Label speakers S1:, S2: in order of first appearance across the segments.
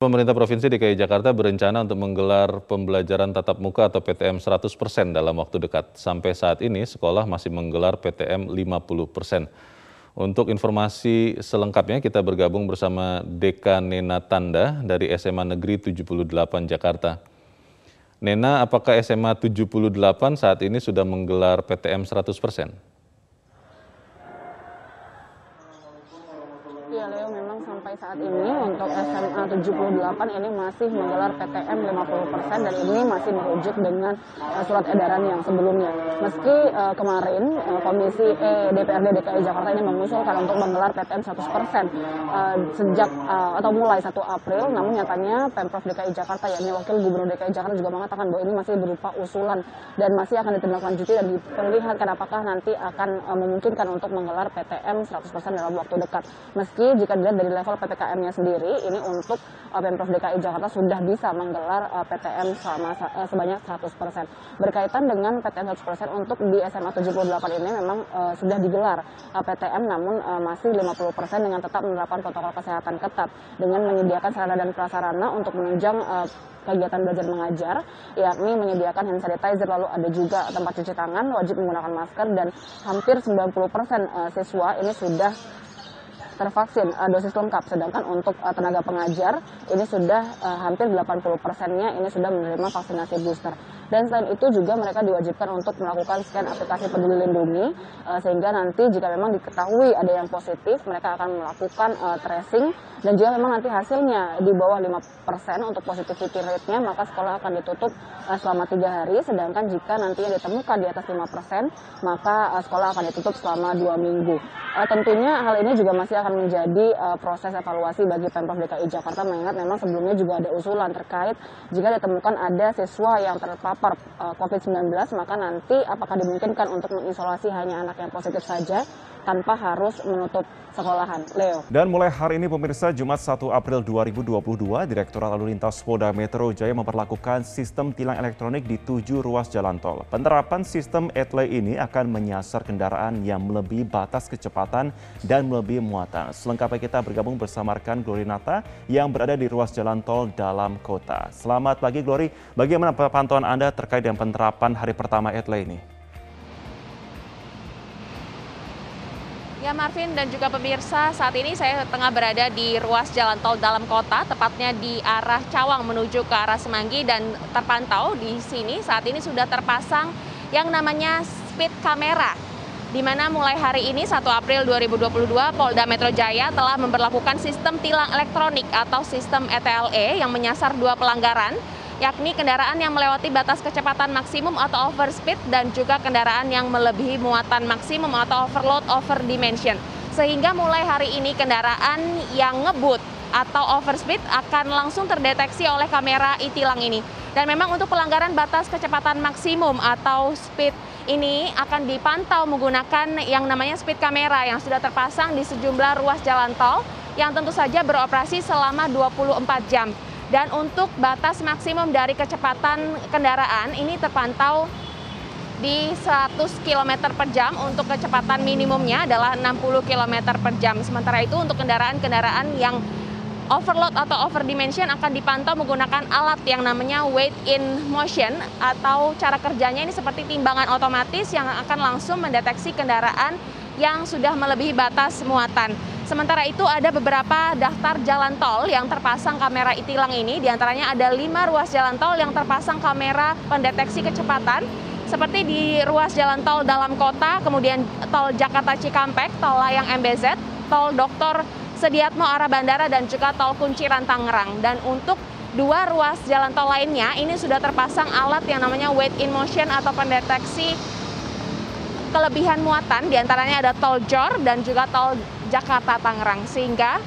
S1: Pemerintah Provinsi DKI Jakarta berencana untuk menggelar pembelajaran tatap muka atau PTM 100% dalam waktu dekat. Sampai saat ini sekolah masih menggelar PTM 50%. Untuk informasi selengkapnya kita bergabung bersama Deka Nena Tanda dari SMA Negeri 78 Jakarta. Nena, apakah SMA 78 saat ini sudah menggelar PTM 100%?
S2: Saat ini untuk SMA 78 ini masih menggelar PTM 50% dan ini masih merujuk dengan uh, surat edaran yang sebelumnya. Meski uh, kemarin uh, Komisi E DPRD DKI Jakarta ini mengusulkan untuk menggelar PTM 100% uh, sejak uh, atau mulai 1 April, namun nyatanya Pemprov DKI Jakarta yakni Wakil Gubernur DKI Jakarta juga mengatakan bahwa ini masih berupa usulan dan masih akan ditindaklanjuti dan diperlihatkan apakah nanti akan uh, memungkinkan untuk menggelar PTM 100% dalam waktu dekat. Meski jika dilihat dari level PPKM-nya sendiri, ini untuk uh, Pemprov DKI Jakarta sudah bisa menggelar uh, PTM selama uh, sebanyak 100%. Berkaitan dengan PTM 100% untuk di SMA 78 ini memang uh, sudah digelar uh, PTM namun uh, masih 50% dengan tetap menerapkan protokol kesehatan ketat dengan menyediakan sarana dan prasarana untuk menunjang uh, kegiatan belajar mengajar, yakni menyediakan hand sanitizer, lalu ada juga tempat cuci tangan, wajib menggunakan masker, dan hampir 90% siswa ini sudah tervaksin uh, dosis lengkap. Sedangkan untuk uh, tenaga pengajar ini sudah uh, hampir 80 persennya ini sudah menerima vaksinasi booster. Dan selain itu juga mereka diwajibkan untuk melakukan scan aplikasi peduli lindungi uh, sehingga nanti jika memang diketahui ada yang positif mereka akan melakukan uh, tracing dan juga memang nanti hasilnya di bawah 5% untuk positivity rate-nya maka sekolah akan ditutup uh, selama tiga hari sedangkan jika nantinya ditemukan di atas 5% maka sekolah akan ditutup selama dua minggu. Tentunya hal ini juga masih akan menjadi proses evaluasi bagi Pemprov DKI Jakarta mengingat memang sebelumnya juga ada usulan terkait jika ditemukan ada siswa yang terpapar terpapar uh, COVID-19, maka nanti apakah dimungkinkan untuk mengisolasi hanya anak yang positif saja tanpa harus menutup sekolahan. Leo.
S3: Dan mulai hari ini pemirsa Jumat 1 April 2022, Direktorat Lalu Lintas Polda Metro Jaya memperlakukan sistem tilang elektronik di tujuh ruas jalan tol. Penerapan sistem etle ini akan menyasar kendaraan yang melebihi batas kecepatan dan melebihi muatan. Selengkapnya kita bergabung bersama rekan Glory Nata yang berada di ruas jalan tol dalam kota. Selamat pagi Glory, bagaimana pantauan Anda terkait dengan penerapan hari pertama etle ini?
S4: Ya Marvin dan juga pemirsa, saat ini saya tengah berada di ruas jalan tol dalam kota, tepatnya di arah Cawang menuju ke arah Semanggi dan terpantau di sini. Saat ini sudah terpasang yang namanya speed camera di mana mulai hari ini 1 April 2022 Polda Metro Jaya telah memperlakukan sistem tilang elektronik atau sistem ETLE yang menyasar dua pelanggaran yakni kendaraan yang melewati batas kecepatan maksimum atau overspeed dan juga kendaraan yang melebihi muatan maksimum atau overload over dimension. Sehingga mulai hari ini kendaraan yang ngebut atau overspeed akan langsung terdeteksi oleh kamera e-tilang ini. Dan memang untuk pelanggaran batas kecepatan maksimum atau speed ini akan dipantau menggunakan yang namanya speed kamera yang sudah terpasang di sejumlah ruas jalan tol yang tentu saja beroperasi selama 24 jam. Dan untuk batas maksimum dari kecepatan kendaraan ini terpantau di 100 km per jam untuk kecepatan minimumnya adalah 60 km per jam. Sementara itu untuk kendaraan-kendaraan yang overload atau overdimension akan dipantau menggunakan alat yang namanya weight in motion atau cara kerjanya ini seperti timbangan otomatis yang akan langsung mendeteksi kendaraan yang sudah melebihi batas muatan. Sementara itu ada beberapa daftar jalan tol yang terpasang kamera e-tilang ini, di antaranya ada lima ruas jalan tol yang terpasang kamera pendeteksi kecepatan, seperti di ruas jalan tol dalam kota, kemudian tol Jakarta Cikampek, tol Layang MBZ, tol Dr. Sediatmo arah bandara, dan juga tol Kunciran Tangerang. Dan untuk dua ruas jalan tol lainnya, ini sudah terpasang alat yang namanya weight in motion atau pendeteksi kelebihan muatan, di antaranya ada tol Jor dan juga tol Jakarta Tangerang sehingga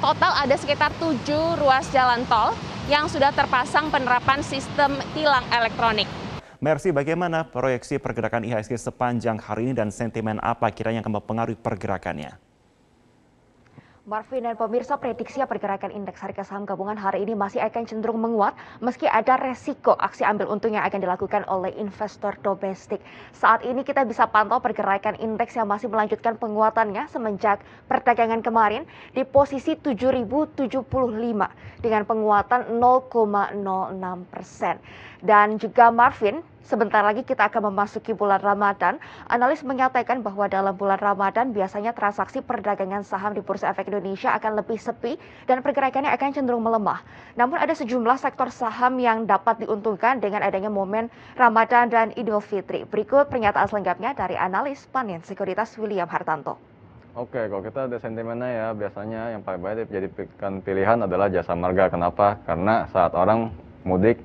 S4: total ada sekitar tujuh ruas jalan tol yang sudah terpasang penerapan sistem tilang elektronik.
S3: Mercy, bagaimana proyeksi pergerakan IHSG sepanjang hari ini dan sentimen apa kiranya yang akan mempengaruhi pergerakannya?
S5: Marvin dan pemirsa prediksi pergerakan indeks harga saham gabungan hari ini masih akan cenderung menguat meski ada resiko aksi ambil untung yang akan dilakukan oleh investor domestik. Saat ini kita bisa pantau pergerakan indeks yang masih melanjutkan penguatannya semenjak perdagangan kemarin di posisi 7.075 dengan penguatan 0,06 persen. Dan juga Marvin, sebentar lagi kita akan memasuki bulan Ramadan. Analis menyatakan bahwa dalam bulan Ramadan biasanya transaksi perdagangan saham di Bursa Efek Indonesia akan lebih sepi dan pergerakannya akan cenderung melemah. Namun ada sejumlah sektor saham yang dapat diuntungkan dengan adanya momen Ramadan dan Idul Fitri. Berikut pernyataan selengkapnya dari analis Panin Sekuritas William Hartanto.
S6: Oke, kalau kita ada sentimennya ya, biasanya yang paling baik jadi pilihan adalah jasa marga. Kenapa? Karena saat orang mudik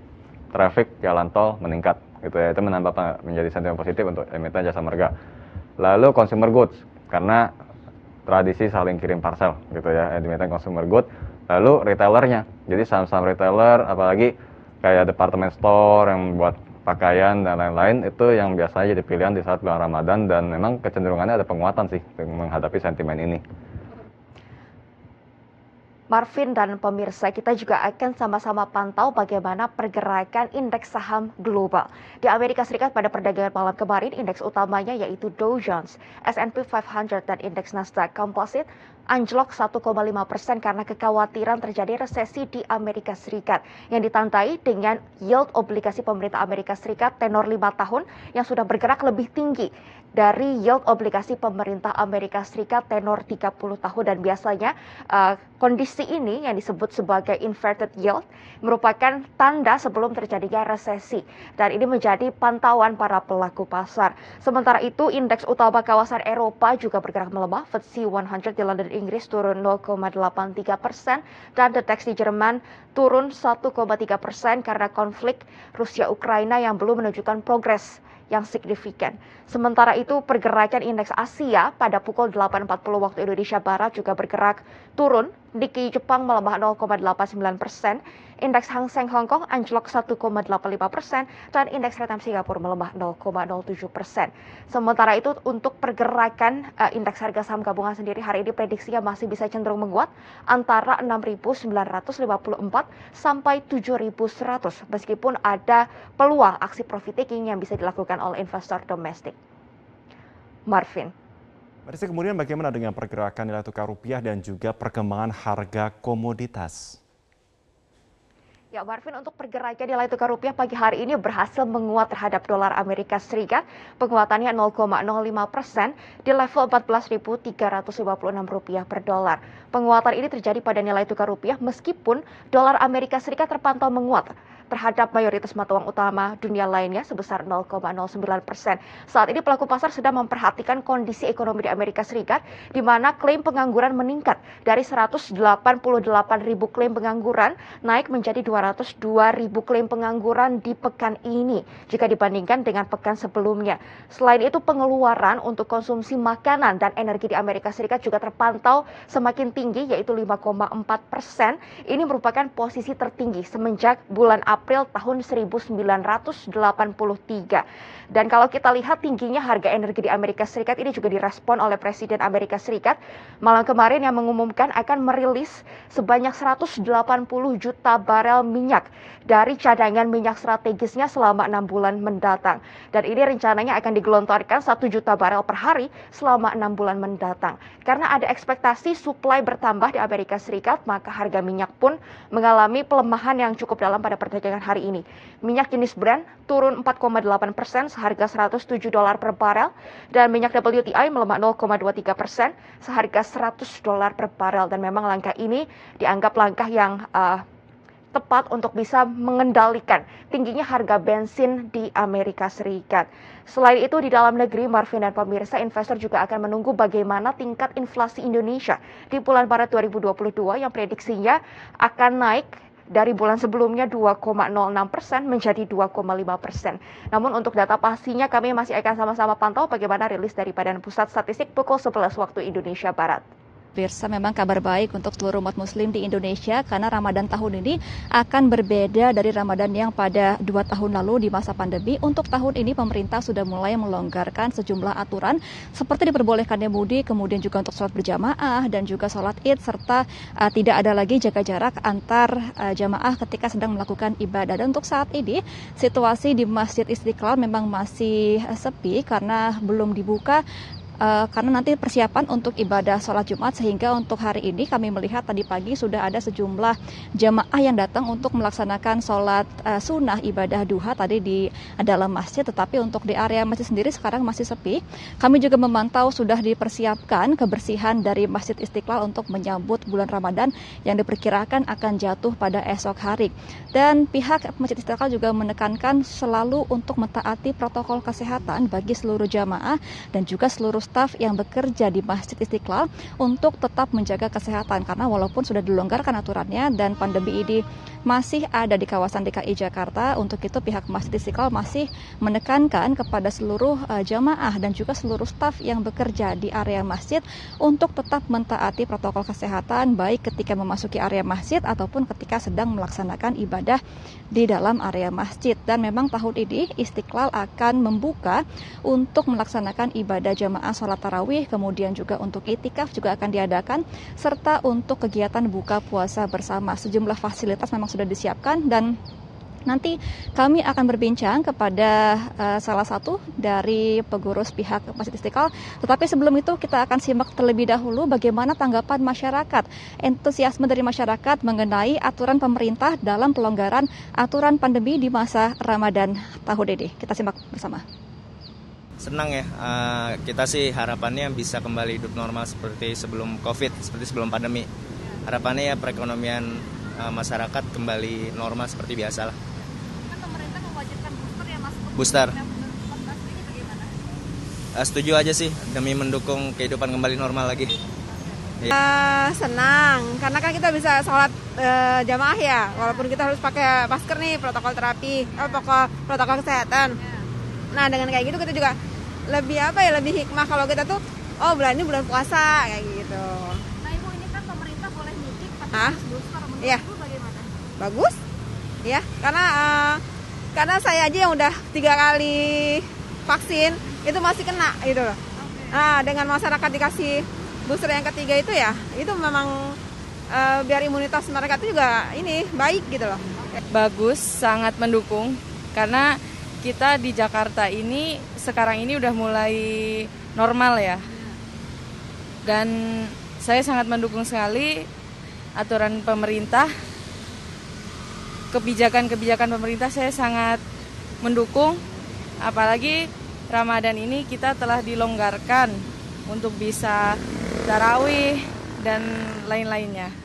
S6: traffic jalan tol meningkat gitu ya. Itu menambah menjadi sentimen positif untuk emiten jasa marga. Lalu consumer goods karena tradisi saling kirim parcel gitu ya emiten consumer goods. Lalu retailernya jadi saham-saham retailer apalagi kayak department store yang buat pakaian dan lain-lain itu yang biasanya jadi pilihan di saat bulan Ramadan. Dan memang kecenderungannya ada penguatan sih menghadapi sentimen ini.
S5: Marvin dan pemirsa, kita juga akan sama-sama pantau bagaimana pergerakan indeks saham global. Di Amerika Serikat pada perdagangan malam kemarin, indeks utamanya yaitu Dow Jones, S&P 500 dan indeks Nasdaq Composite anjlok 1,5 persen karena kekhawatiran terjadi resesi di Amerika Serikat yang ditandai dengan yield obligasi pemerintah Amerika Serikat tenor 5 tahun yang sudah bergerak lebih tinggi dari yield obligasi pemerintah Amerika Serikat tenor 30 tahun dan biasanya uh, kondisi ini yang disebut sebagai inverted yield merupakan tanda sebelum terjadinya resesi dan ini menjadi pantauan para pelaku pasar. Sementara itu indeks utama kawasan Eropa juga bergerak melemah, FTSE 100 di London Inggris turun 0,83 persen dan The DAX di Jerman turun 1,3 persen karena konflik Rusia Ukraina yang belum menunjukkan progres yang signifikan. Sementara itu pergerakan indeks Asia pada pukul 8.40 waktu Indonesia Barat juga bergerak turun. Nikkei Jepang melemah 0,89 persen, indeks Hang Seng Hong Kong anjlok 1,85 persen, dan indeks Retam Singapura melemah 0,07 persen. Sementara itu untuk pergerakan uh, indeks harga saham gabungan sendiri hari ini prediksinya masih bisa cenderung menguat antara 6.954 sampai 7.100 meskipun ada peluang aksi profit taking yang bisa dilakukan oleh investor domestik. Marvin.
S3: Marisa, kemudian bagaimana dengan pergerakan nilai tukar rupiah dan juga perkembangan harga komoditas?
S5: Ya, Marvin, untuk pergerakan nilai tukar rupiah pagi hari ini berhasil menguat terhadap dolar Amerika Serikat. Penguatannya 0,05 persen di level 14.356 rupiah per dolar. Penguatan ini terjadi pada nilai tukar rupiah meskipun dolar Amerika Serikat terpantau menguat terhadap mayoritas mata uang utama dunia lainnya sebesar 0,09 persen. Saat ini pelaku pasar sedang memperhatikan kondisi ekonomi di Amerika Serikat, di mana klaim pengangguran meningkat dari 188 ribu klaim pengangguran naik menjadi 202 ribu klaim pengangguran di pekan ini jika dibandingkan dengan pekan sebelumnya. Selain itu pengeluaran untuk konsumsi makanan dan energi di Amerika Serikat juga terpantau semakin tinggi yaitu 5,4 persen. Ini merupakan posisi tertinggi semenjak bulan April April tahun 1983. Dan kalau kita lihat tingginya harga energi di Amerika Serikat ini juga direspon oleh Presiden Amerika Serikat malam kemarin yang mengumumkan akan merilis sebanyak 180 juta barel minyak dari cadangan minyak strategisnya selama enam bulan mendatang. Dan ini rencananya akan digelontorkan 1 juta barel per hari selama enam bulan mendatang. Karena ada ekspektasi suplai bertambah di Amerika Serikat, maka harga minyak pun mengalami pelemahan yang cukup dalam pada perdagangan perdagangan hari ini. Minyak jenis Brent turun 4,8 persen seharga 107 dolar per barel dan minyak WTI melemah 0,23 persen seharga 100 dolar per barel dan memang langkah ini dianggap langkah yang uh, tepat untuk bisa mengendalikan tingginya harga bensin di Amerika Serikat. Selain itu di dalam negeri Marvin dan pemirsa investor juga akan menunggu bagaimana tingkat inflasi Indonesia di bulan Maret 2022 yang prediksinya akan naik dari bulan sebelumnya 2,06 persen menjadi 2,5 persen. Namun untuk data pastinya kami masih akan sama-sama pantau bagaimana rilis dari Badan Pusat Statistik pukul 11 waktu Indonesia Barat.
S7: Pemirsa, memang kabar baik untuk seluruh umat muslim di Indonesia karena Ramadan tahun ini akan berbeda dari Ramadan yang pada dua tahun lalu di masa pandemi. Untuk tahun ini pemerintah sudah mulai melonggarkan sejumlah aturan seperti diperbolehkannya mudik, kemudian juga untuk sholat berjamaah dan juga sholat id serta uh, tidak ada lagi jaga jarak antar uh, jamaah ketika sedang melakukan ibadah. Dan untuk saat ini situasi di Masjid Istiqlal memang masih uh, sepi karena belum dibuka uh, karena nanti persiapan untuk ibadah sholat Jumat sehingga untuk hari ini kami melihat tadi pagi sudah ada sejumlah jamaah yang datang untuk melaksanakan sholat uh, sunnah ibadah duha tadi di dalam masjid tetapi untuk di area masjid sendiri sekarang masih sepi. Kami juga memantau sudah dipersiapkan kebersihan dari Masjid Istiqlal untuk menyambut bulan Ramadan yang diperkirakan akan jatuh pada esok hari. Dan pihak Masjid Istiqlal juga menekankan selalu untuk mentaati protokol kesehatan bagi seluruh jamaah dan juga seluruh staf yang bekerja di Masjid Istiqlal untuk tetap menjaga kesehatan karena walaupun sudah dilonggarkan aturannya dan pandemi ini masih ada di kawasan DKI Jakarta. Untuk itu pihak Masjid Istiqlal masih menekankan kepada seluruh uh, jamaah dan juga seluruh staf yang bekerja di area masjid untuk tetap mentaati protokol kesehatan baik ketika memasuki area masjid ataupun ketika sedang melaksanakan ibadah di dalam area masjid. Dan memang tahun ini Istiqlal akan membuka untuk melaksanakan ibadah jamaah sholat tarawih, kemudian juga untuk itikaf juga akan diadakan, serta untuk kegiatan buka puasa bersama. Sejumlah fasilitas memang sudah disiapkan dan Nanti kami akan berbincang kepada uh, salah satu dari pengurus pihak Masjid Istiqlal. Tetapi sebelum itu kita akan simak terlebih dahulu bagaimana tanggapan masyarakat, entusiasme dari masyarakat mengenai aturan pemerintah dalam pelonggaran aturan pandemi di masa Ramadan tahun ini. Kita simak bersama.
S8: Senang ya, uh, kita sih harapannya bisa kembali hidup normal seperti sebelum COVID, seperti sebelum pandemi. Harapannya ya perekonomian uh, masyarakat kembali normal seperti biasa lah.
S7: Kan pemerintah mewajibkan booster ya mas?
S8: Booster. Uh, setuju aja sih demi mendukung kehidupan kembali normal lagi.
S9: Uh, senang karena kan kita bisa sholat uh, jamaah ya walaupun kita harus pakai masker nih protokol terapi oh, protokol protokol kesehatan nah dengan kayak gitu kita juga lebih apa ya lebih hikmah kalau kita tuh oh bulan ini bulan puasa kayak gitu
S7: nah ibu ini kan pemerintah boleh mudik
S9: Hah? Iya. Bagus. Ya, karena uh, karena saya aja yang udah tiga kali vaksin itu masih kena gitu loh. Nah, dengan masyarakat dikasih booster yang ketiga itu ya, itu memang uh, biar imunitas mereka itu juga ini baik gitu loh.
S10: Bagus, sangat mendukung karena kita di Jakarta ini sekarang ini udah mulai normal ya. Dan saya sangat mendukung sekali aturan pemerintah, kebijakan-kebijakan pemerintah saya sangat mendukung. Apalagi Ramadan ini kita telah dilonggarkan untuk bisa tarawih dan lain-lainnya.